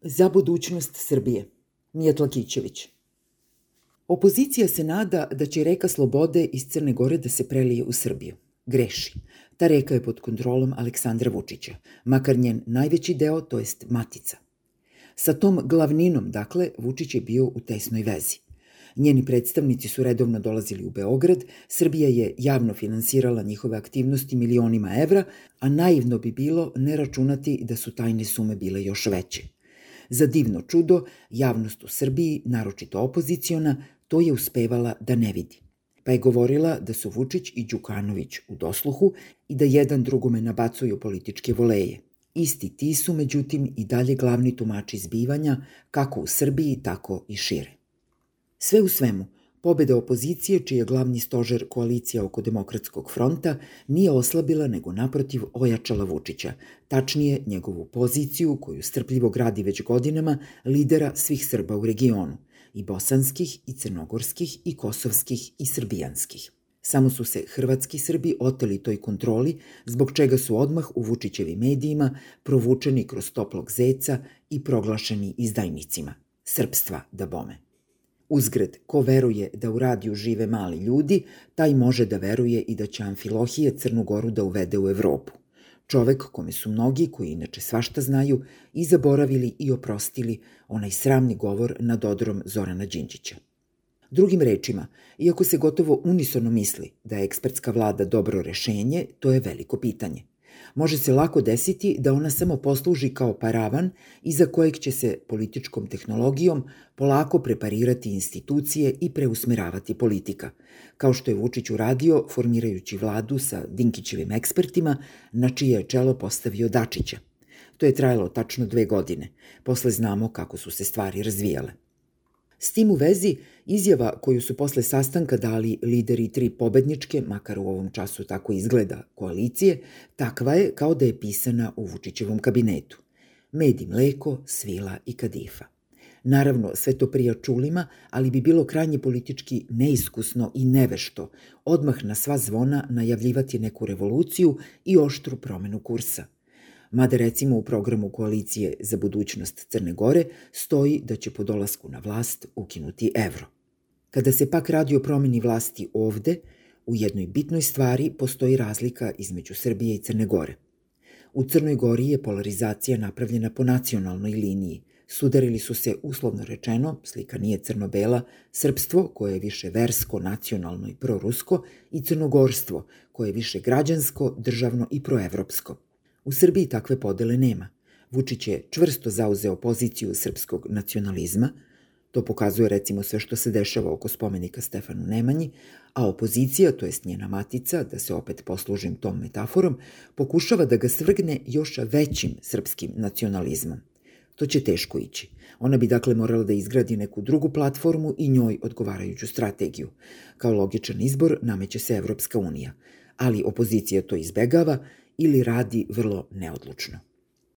Za budućnost Srbije. Mijatla Kićević. Opozicija se nada da će reka slobode iz Crne Gore da se prelije u Srbiju. Greši. Ta reka je pod kontrolom Aleksandra Vučića, makar njen najveći deo, to jest matica. Sa tom glavninom, dakle, Vučić je bio u tesnoj vezi. Njeni predstavnici su redovno dolazili u Beograd, Srbija je javno finansirala njihove aktivnosti milionima evra, a naivno bi bilo ne računati da su tajne sume bile još veće. Za divno čudo, javnost u Srbiji, naročito opoziciona, to je uspevala da ne vidi. Pa je govorila da su Vučić i Đukanović u dosluhu i da jedan drugome nabacuju političke voleje. Isti ti su, međutim, i dalje glavni tumači zbivanja, kako u Srbiji, tako i šire. Sve u svemu, pobeda opozicije, čiji je glavni stožer koalicija oko demokratskog fronta, nije oslabila nego naprotiv ojačala Vučića, tačnije njegovu poziciju koju strpljivo gradi već godinama lidera svih Srba u regionu, i bosanskih, i crnogorskih, i kosovskih, i srbijanskih. Samo su se hrvatski Srbi oteli toj kontroli, zbog čega su odmah u Vučićevim medijima provučeni kroz toplog zeca i proglašeni izdajnicima. Srpstva da bome. Uzgred, ko veruje da u radiju žive mali ljudi, taj može da veruje i da će Amfilohije Crnu Goru da uvede u Evropu. Čovek kome su mnogi, koji inače svašta znaju, i zaboravili i oprostili onaj sramni govor nad odrom Zorana Đinđića. Drugim rečima, iako se gotovo unisono misli da je ekspertska vlada dobro rešenje, to je veliko pitanje – može se lako desiti da ona samo posluži kao paravan iza kojeg će se političkom tehnologijom polako preparirati institucije i preusmeravati politika, kao što je Vučić uradio formirajući vladu sa Dinkićevim ekspertima, na čije je čelo postavio Dačića. To je trajalo tačno dve godine. Posle znamo kako su se stvari razvijale. S tim u vezi, izjava koju su posle sastanka dali lideri tri pobedničke, makar u ovom času tako izgleda, koalicije, takva je kao da je pisana u Vučićevom kabinetu. Med i mleko, svila i kadifa. Naravno, sve to prija čulima, ali bi bilo krajnje politički neiskusno i nevešto odmah na sva zvona najavljivati neku revoluciju i oštru promenu kursa – mada recimo u programu Koalicije za budućnost Crne Gore stoji da će po dolasku na vlast ukinuti evro. Kada se pak radi o promeni vlasti ovde, u jednoj bitnoj stvari postoji razlika između Srbije i Crne Gore. U Crnoj Gori je polarizacija napravljena po nacionalnoj liniji. Sudarili su se, uslovno rečeno, slika nije crno-bela, srpstvo koje je više versko, nacionalno i prorusko i crnogorstvo koje je više građansko, državno i proevropsko – U Srbiji takve podele nema. Vučić je čvrsto zauzeo poziciju srpskog nacionalizma, to pokazuje recimo sve što se dešava oko spomenika Stefanu Nemanji, a opozicija, to jest njena matica, da se opet poslužim tom metaforom, pokušava da ga svrgne još većim srpskim nacionalizmom. To će teško ići. Ona bi dakle morala da izgradi neku drugu platformu i njoj odgovarajuću strategiju. Kao logičan izbor nameće se Evropska unija, ali opozicija to izbegava ili radi vrlo neodlučno.